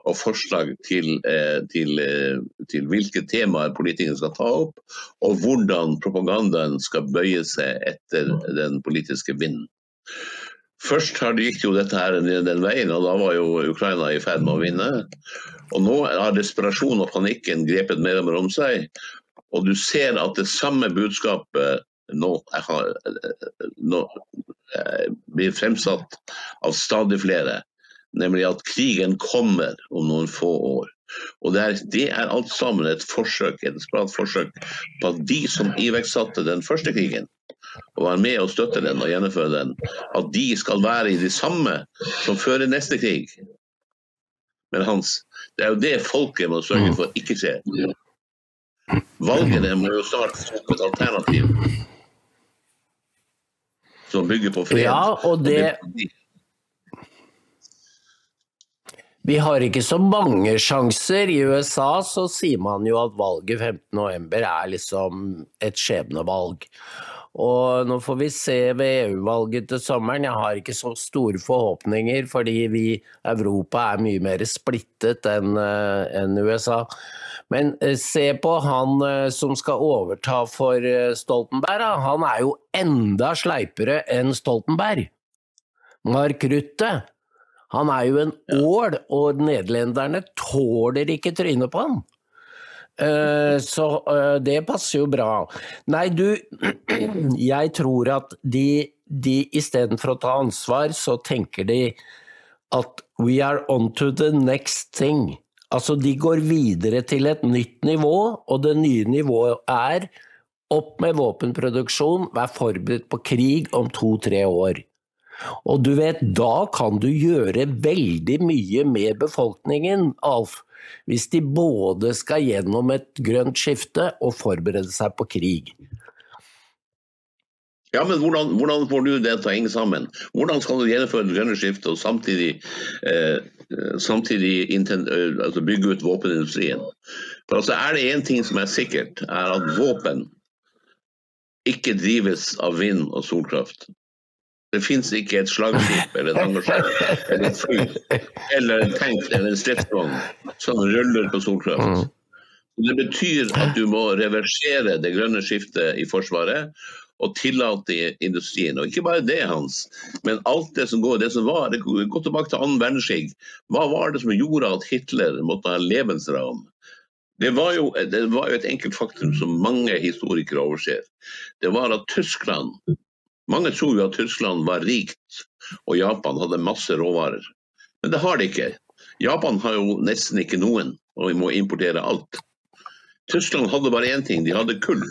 og forslag til, eh, til, eh, til hvilke temaer politikerne skal ta opp, og hvordan propagandaen skal bøye seg etter den politiske vinden. Først gikk jo dette her den veien, og da var jo Ukraina i ferd med å vinne. Og nå har desperasjonen og panikken grepet mer og mer om seg. Og du ser at det samme budskapet nå, har, nå eh, blir fremsatt av stadig flere. Nemlig at krigen kommer om noen få år. Og det er, det er alt sammen et forsøk, et forsøk på at de som iverksatte den første krigen, og være med og støtte den og gjennomføre den, at de skal være i de samme som fører neste krig. Men Hans, det er jo det folket må sørge for ikke skjer. Valgene må jo snart få et alternativ som bygger på fred. Ja, og det... Vi har ikke så mange sjanser. I USA så sier man jo at valget 15.11 er liksom et skjebnevalg. Og nå får vi se ved EU-valget til sommeren. Jeg har ikke så store forhåpninger, fordi vi Europa er mye mer splittet enn eh, en USA. Men eh, se på han eh, som skal overta for Stoltenberg. Han er jo enda sleipere enn Stoltenberg. Mark Rutte. Han er jo en ål, og nederlenderne tåler ikke trynet på han. Eh, så eh, det passer jo bra. Nei, du, jeg tror at de, de istedenfor å ta ansvar, så tenker de at we are on to the next thing. Altså, de går videre til et nytt nivå, og det nye nivået er opp med våpenproduksjon, vær forberedt på krig om to-tre år. Og du vet, da kan du gjøre veldig mye med befolkningen, Alf. Hvis de både skal gjennom et grønt skifte og forberede seg på krig. Ja, men hvordan, hvordan, får du det til å henge sammen? Hvordan skal du gjennomføre det grønne skiftet og samtidig, eh, samtidig eh, altså bygge ut våpenindustrien? For altså Er det én ting som er sikkert, er at våpen ikke drives av vind og solkraft. Det fins ikke et slagskip eller et engasjement eller et fly eller en tank eller en stridsvogn som ruller på solkraft. Mm. Det betyr at du må reversere det grønne skiftet i Forsvaret og tillate industrien. Og ikke bare det, Hans, men alt det som går, det som var det Gå tilbake til annen verdenskrig. Hva var det som gjorde at Hitler måtte ha levensran? Det var, jo, det var jo et enkelt faktum som mange historikere overser. Det var at Tyskland Mange tror jo at Tyskland var rikt og Japan hadde masse råvarer. Men det har de ikke. Japan har jo nesten ikke noen, og vi må importere alt. Tyskland hadde bare én ting, de hadde kull.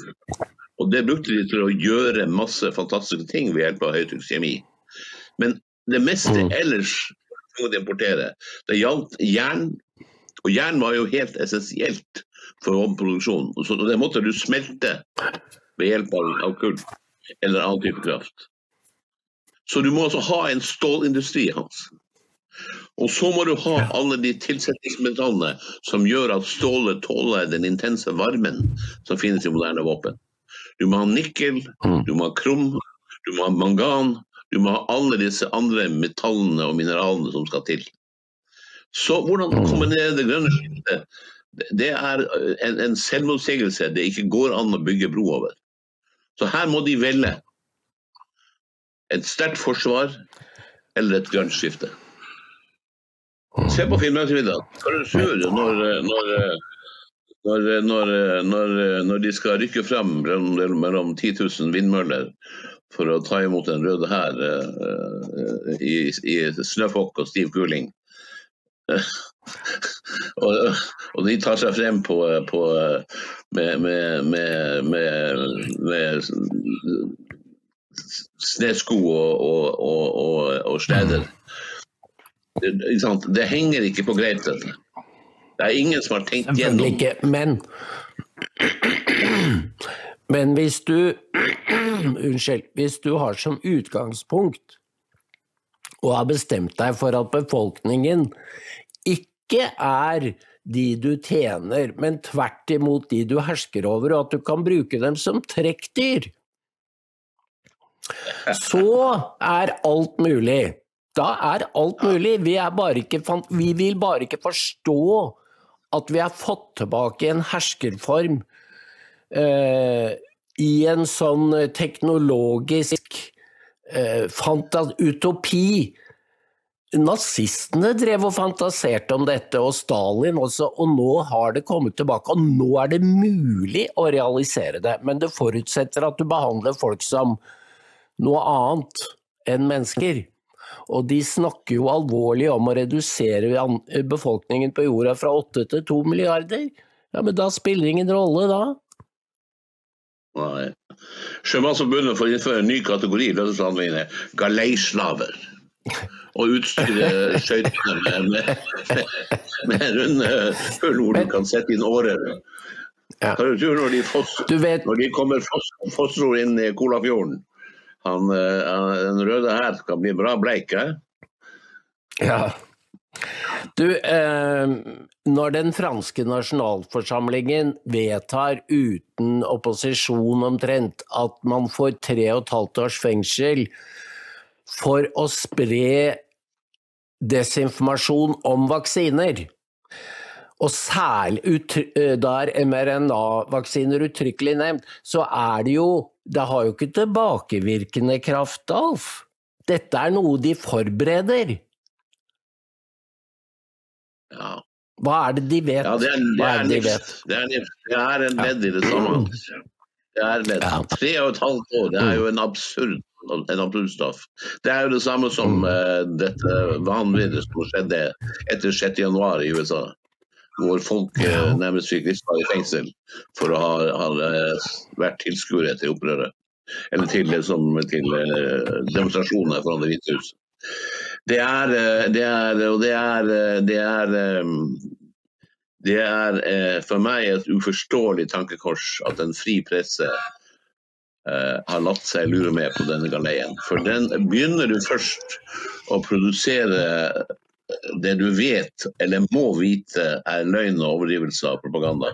Og det brukte de til å gjøre masse fantastiske ting ved hjelp av høytrykkskjemi. Men det meste mm. ellers kunne de importere. Det gjaldt jern, og jern var jo helt essensielt for våpenproduksjonen. Så det måtte du smelte ved hjelp av, av kull eller annen type kraft. Så du må altså ha en stålindustri, Hans. Og så må du ha alle de tilsetningsmetallene som gjør at stålet tåler den intense varmen som finnes i moderne våpen. Du må ha nikkel, mm. du må ha krum, du må ha mangan, du må ha alle disse andre metallene og mineralene som skal til. Så hvordan mm. kombinere det grønne skiftet? Det er en, en selvmotsigelse det ikke går an å bygge bro over. Så her må de velge et sterkt forsvar eller et grønt skifte. Se på Finnmarksvidda. Hva er det når, når når, når, de skal rykke frem mellom 10 000 vindmøller for å ta imot den røde hær uh, i, i snøfokk og stiv kuling. Og, og, de tar seg frem på, på med, med, med, med, snesko og, og, og, steder. Det, det, henger ikke på greip, dette. Det er ingen som har tenkt gjennom ikke, men men hvis du Unnskyld. Hvis du har som utgangspunkt og har bestemt deg for at befolkningen ikke er de du tjener, men tvert imot de du hersker over, og at du kan bruke dem som trekkdyr, så er alt mulig. Da er alt mulig. Vi, er ikke, vi vil bare ikke forstå at vi har fått tilbake en herskerform eh, i en sånn teknologisk eh, utopi. Nazistene drev og fantaserte om dette, og Stalin også, og nå har det kommet tilbake. Og nå er det mulig å realisere det, men det forutsetter at du behandler folk som noe annet enn mennesker. Og de snakker jo alvorlig om å redusere befolkningen på jorda fra åtte til to milliarder. Ja, men da spiller ingen rolle, da. Nei. Sjømannsforbundet får innføre en ny kategori i lønnsforhandlingene, galeislaver. Og utstyre skøytene med, med, med runde hull hvor du kan sette inn årer. Ja. Hva tror du når de, foss, vet... når de kommer fossror inn i Kolafjorden? Han, eh, den røde her skal bli bra bleik, eh? Ja. Du, eh, når den franske nasjonalforsamlingen vedtar uten opposisjon omtrent at man får tre og et halvt års fengsel for å spre desinformasjon om vaksiner, og særlig eh, da er mRNA-vaksiner uttrykkelig nevnt, så er det jo det har jo ikke tilbakevirkende kraft, Alf. Dette er noe de forbereder. Ja. Hva er det de vet? Ja, det er, det er, er det de vet? Det det er en ledd i det samme. Det er. Ja. Tre og et halvt år, det er jo en absurd, en absurd. Det er jo det samme som uh, dette vanviddet som skjedde etter 6. januar i USA. Hvor folk uh, nærmest fikk i fengsel for å ha, ha eh, vært tilskuere til opprøret. Eller til, som, til uh, demonstrasjoner foran Det hvite hus. Det er, det er, og det er, det er eh, det er eh, for meg et uforståelig tankekors at en fri presse eh, har latt seg lure med på denne galeien. For den begynner du først å produsere det du vet, eller må vite, er løgn og overdrivelse av propaganda.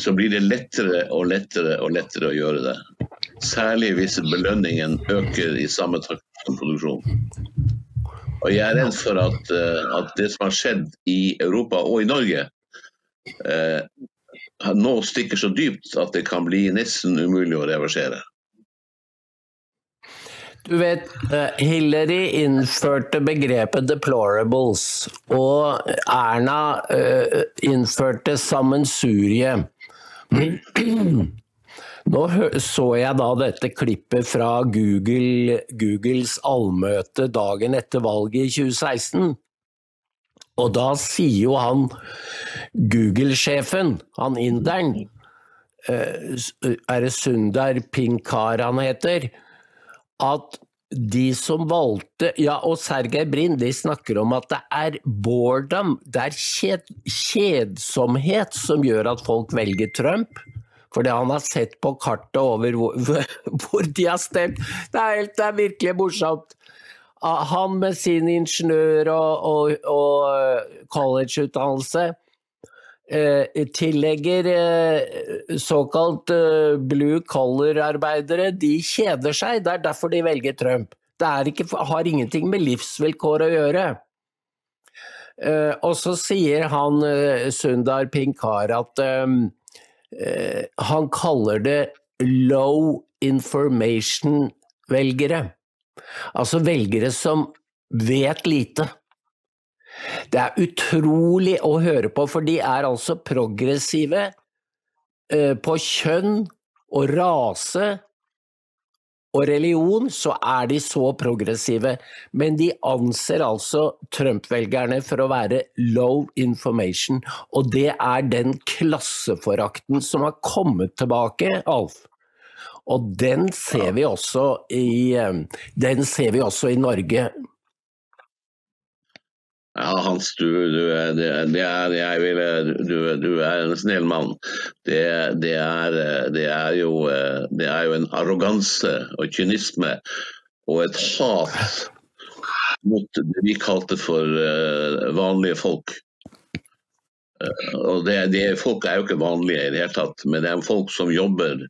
Så blir det lettere og lettere og lettere å gjøre det. Særlig hvis belønningen øker i samme takt som produksjonen. Og jeg er redd for at, eh, at det som har skjedd i Europa og i Norge, eh, nå stikker så dypt at det kan bli nesten umulig å reversere. Du vet, eh, Hillary innførte begrepet 'deplorables', og Erna eh, innførte sammensurie. Nå så jeg da dette klippet fra Google, Googles allmøte dagen etter valget i 2016. Og da sier jo han Google-sjefen, han inderen, eh, er det Sundar Pinkar han heter, at de som valgte Ja, og Sergej Brin, de snakker om at det er boredom, det er kjedsomhet som gjør at folk velger Trump. Fordi han har sett på kartet over hvor, hvor de har stemt. Det er, helt, det er virkelig morsomt. Ah, Han med sin ingeniør- og, og, og collegeutdannelse eh, tillegger eh, såkalt eh, blue collar-arbeidere De kjeder seg, det er derfor de velger Trump. Det ikke, har ingenting med livsvilkår å gjøre. Og så sier han Sundar Pinkar at eh, han kaller det low information-velgere. Altså velgere som vet lite. Det er utrolig å høre på, for de er altså progressive eh, på kjønn og rase og religion, så er de så progressive. Men de anser altså Trump-velgerne for å være low information, og det er den klasseforakten som har kommet tilbake, Alf. Og den ser vi også i, eh, ser vi også i Norge. Ja, Hans, du, du, det, det er, jeg vil, du, du er en snill mann. Det, det, er, det, er jo, det er jo en arroganse og kynisme og et hat mot det vi kalte for eh, vanlige folk. Eh, Og det, det, folk er jo ikke vanlige i det hele tatt, men det er folk som jobber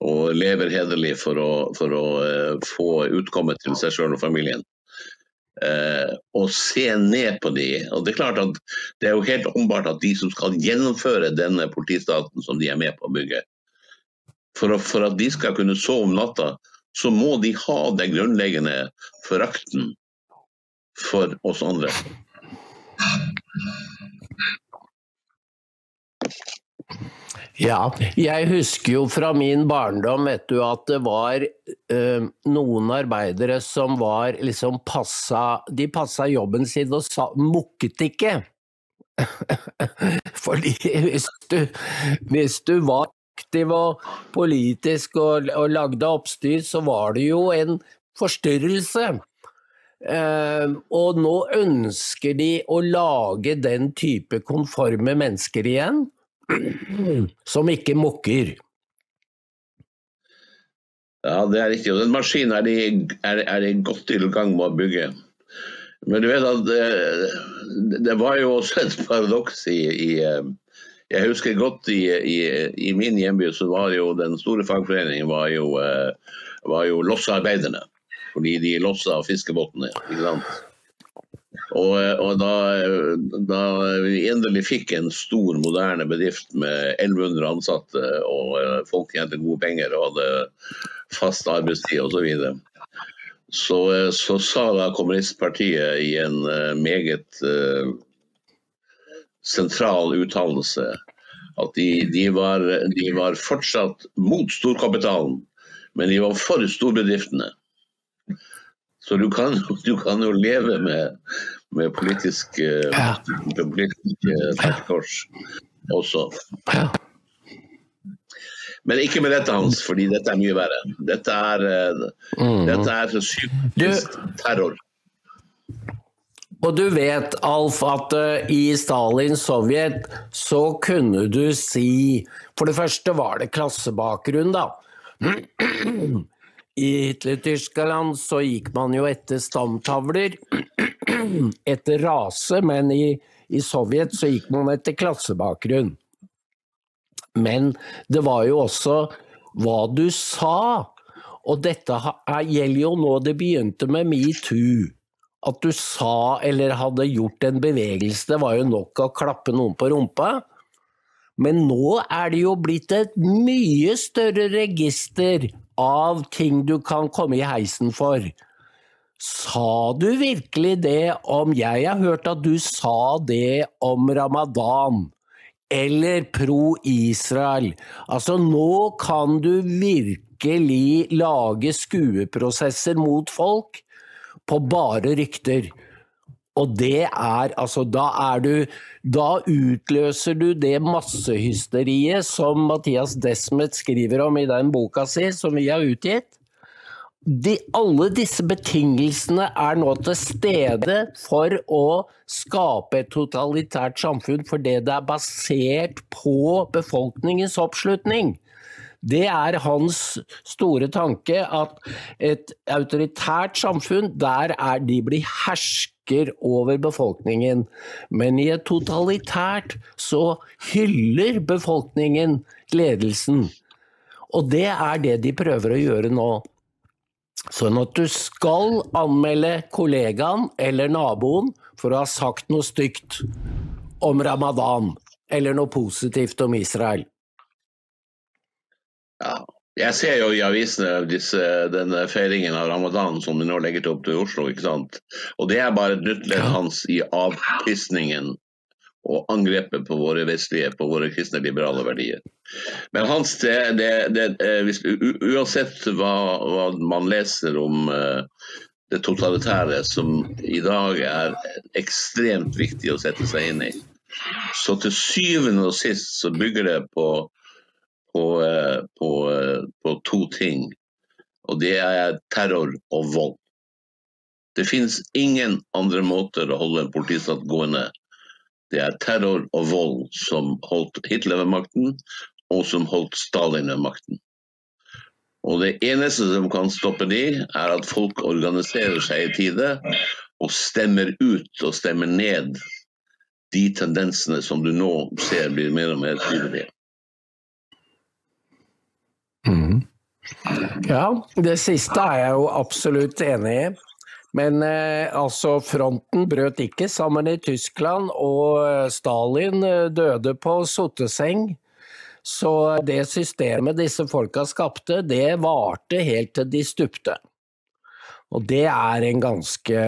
og lever hederlig for å, for å eh, få utkommet til seg sjøl og familien eh, og se ned på de. Og Det er klart at det er jo helt åpenbart at de som skal gjennomføre denne politistaten som de er med på å bygge, for, for at de skal kunne sove om natta, så må de ha den grunnleggende forakten for oss andre. Ja, jeg husker jo fra min barndom vet du, at det var eh, noen arbeidere som var liksom passa De passa jobben sin og sa, mukket ikke. Fordi hvis du, hvis du var aktiv og politisk og, og lagde oppstyr, så var det jo en forstyrrelse. Eh, og nå ønsker de å lage den type konforme mennesker igjen som ikke mukker. Ja, det er riktig. Og den maskinen er det, er, er det godt i gang med å bygge. Men du vet at det, det var jo også et paradoks i, i Jeg husker godt i, i, i, min hjemby så var jo den store fagforeningen var jo, var jo lossearbeiderne. Fordi de lossa fiskebåtene. ikke sant? Og, og da, da, vi endelig fikk en stor, moderne bedrift med 1100 ansatte, og folk tjente gode penger og hadde fast arbeidstid osv., så, videre, så så sa da kommunistpartiet i en meget uh, sentral uttalelse. At de, de, var, de var fortsatt mot storkapitalen, men de var for storbedriftene. Så du kan, du kan jo leve med, med politisk, ja. politisk takkekors også. Ja. Men ikke med dette, Hans, fordi dette er mye verre. Dette er, mm. dette er psykisk terror. Og du vet, Alf, at i Stalins Sovjet så kunne du si For det første var det klassebakgrunn, da. I Hitler-Tyskland så gikk man jo etter stamtavler, etter rase, men i, i Sovjet så gikk man etter klassebakgrunn. Men det var jo også hva du sa. Og dette gjelder jo nå det begynte med metoo. At du sa eller hadde gjort en bevegelse, det var jo nok å klappe noen på rumpa. Men nå er det jo blitt et mye større register av ting du kan komme i heisen for. Sa du virkelig det om Jeg har hørt at du sa det om ramadan eller pro-Israel. Altså, nå kan du virkelig lage skueprosesser mot folk på bare rykter. Og det er altså Da er du Da utløser du det massehysteriet som Mathias Desmet skriver om i den boka si, som vi har utgitt de, alle disse betingelsene er nå til stede for å skape et totalitært samfunn fordi det er basert på befolkningens oppslutning. Det er hans store tanke at et autoritært samfunn, der er de blir hersker over befolkningen. Men i et totalitært så hyller befolkningen ledelsen. Og det er det de prøver å gjøre nå. Sånn at du skal anmelde kollegaen eller naboen for å ha sagt noe stygt om ramadan, eller noe positivt om Israel. Ja, jeg ser jo i avisene disse, denne feiringen av ramadan som de nå legger til opp til Oslo. ikke sant? Og det er bare et nytt ledd hans i avkristningen og angrepet på våre vestlige, på våre kristne liberale verdier. Men Hans, det, det, eh, hvis, uansett hva, hva, man leser om uh, det totalitære, som i dag er ekstremt viktig å sette seg inn i, så til syvende og sist så bygger det på, på, uh, på, på to ting. Og det er terror og vold. Det finnes ingen andre måter å holde en politistat gående det er terror og vold som holdt Hitler ved makten, og som holdt Stalin ved makten. Og Det eneste som kan stoppe de, er at folk organiserer seg i tide og stemmer ut og stemmer ned de tendensene som du nå ser blir mer og mer tydelige. Mm. Ja, det siste er jeg jo absolutt enig i. Men eh, altså, fronten brøt ikke sammen i Tyskland, og eh, Stalin eh, døde på sotteseng. Så det systemet disse folka skapte, det varte helt til de stupte. Og det er en ganske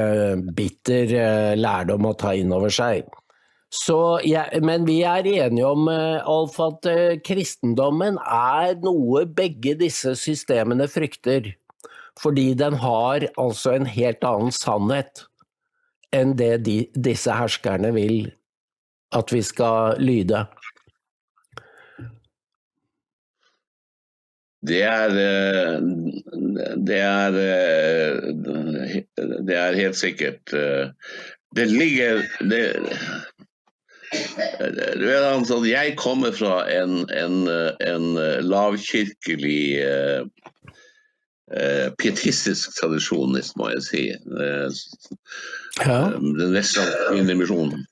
bitter eh, lærdom å ta inn over seg. Ja, men vi er enige om Alf, at kristendommen er noe begge disse systemene frykter. Fordi den har altså en helt annen sannhet enn det de, disse herskerne vil at vi skal lyde. Det er eh, Det er eh, Det er helt sikkert eh, Det ligger det, Jeg kommer fra en, en, en lavkirkelig pietistisk tradisjon, må jeg si. Den vestre indremisjonen.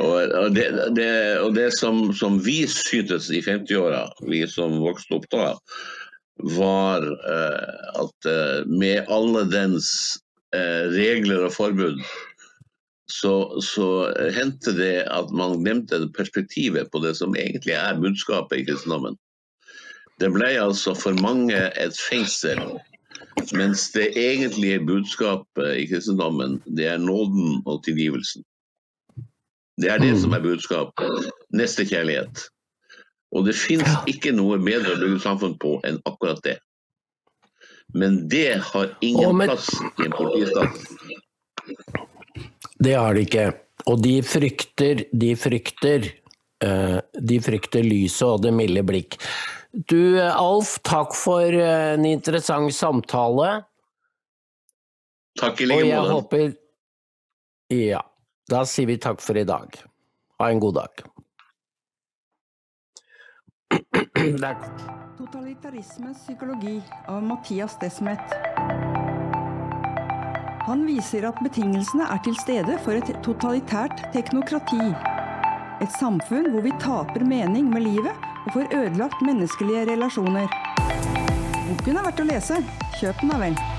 Og, og, det, det, og det som, som, vi syntes i 50-åra, vi som vokste opp da, var eh, at eh, med alle dens eh, regler og forbud, så, så hendte det at man glemte perspektivet på det som egentlig er budskapet i kristendommen. Det ble altså for mange et fengsel. Mens det egentlige budskapet i kristendommen, det er nåden og tilgivelsen. Det er det som er budskapet. Nestekjærlighet. Og det fins ikke noe bedre å bygge samfunn på enn akkurat det. Men det har ingen men- plass i en politistat. Det har de ikke. Og de frykter, de frykter eh, De frykter lyset og det milde blikk. Du eh, Alf, takk for eh, en interessant samtale. Takk i Og jeg håper Ja. Da sier vi takk for i dag. Ha en god dag. Totalitarismens psykologi av Mathias Desmet. Han viser at betingelsene er til stede for et totalitært teknokrati. Et samfunn hvor vi taper mening med livet og får ødelagt menneskelige relasjoner. Boken er verdt å lese. Kjøp den da vel.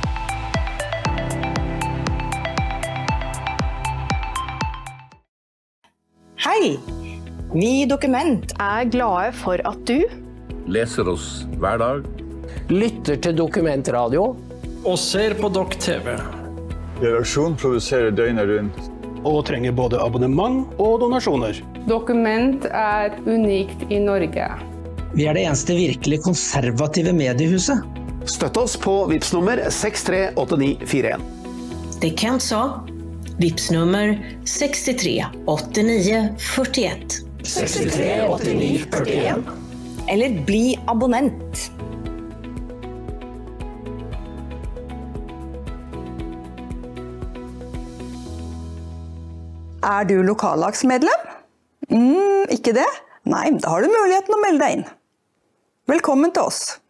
Hei! Vi i Dokument er glade for at du leser oss hver dag. Lytter til Dokumentradio. og ser på Dokk TV. Redaksjonen produserer døgnet rundt. Og trenger både abonnement og donasjoner. Dokument er unikt i Norge. Vi er det eneste virkelig konservative mediehuset. Støtt oss på VIPS nummer 638941. Det Kent sa. Vips nummer 63 89 41. 63 89 41. eller bli abonnent. Er du lokallagsmedlem? Mm, ikke det? Nei, da har du muligheten å melde deg inn. Velkommen til oss.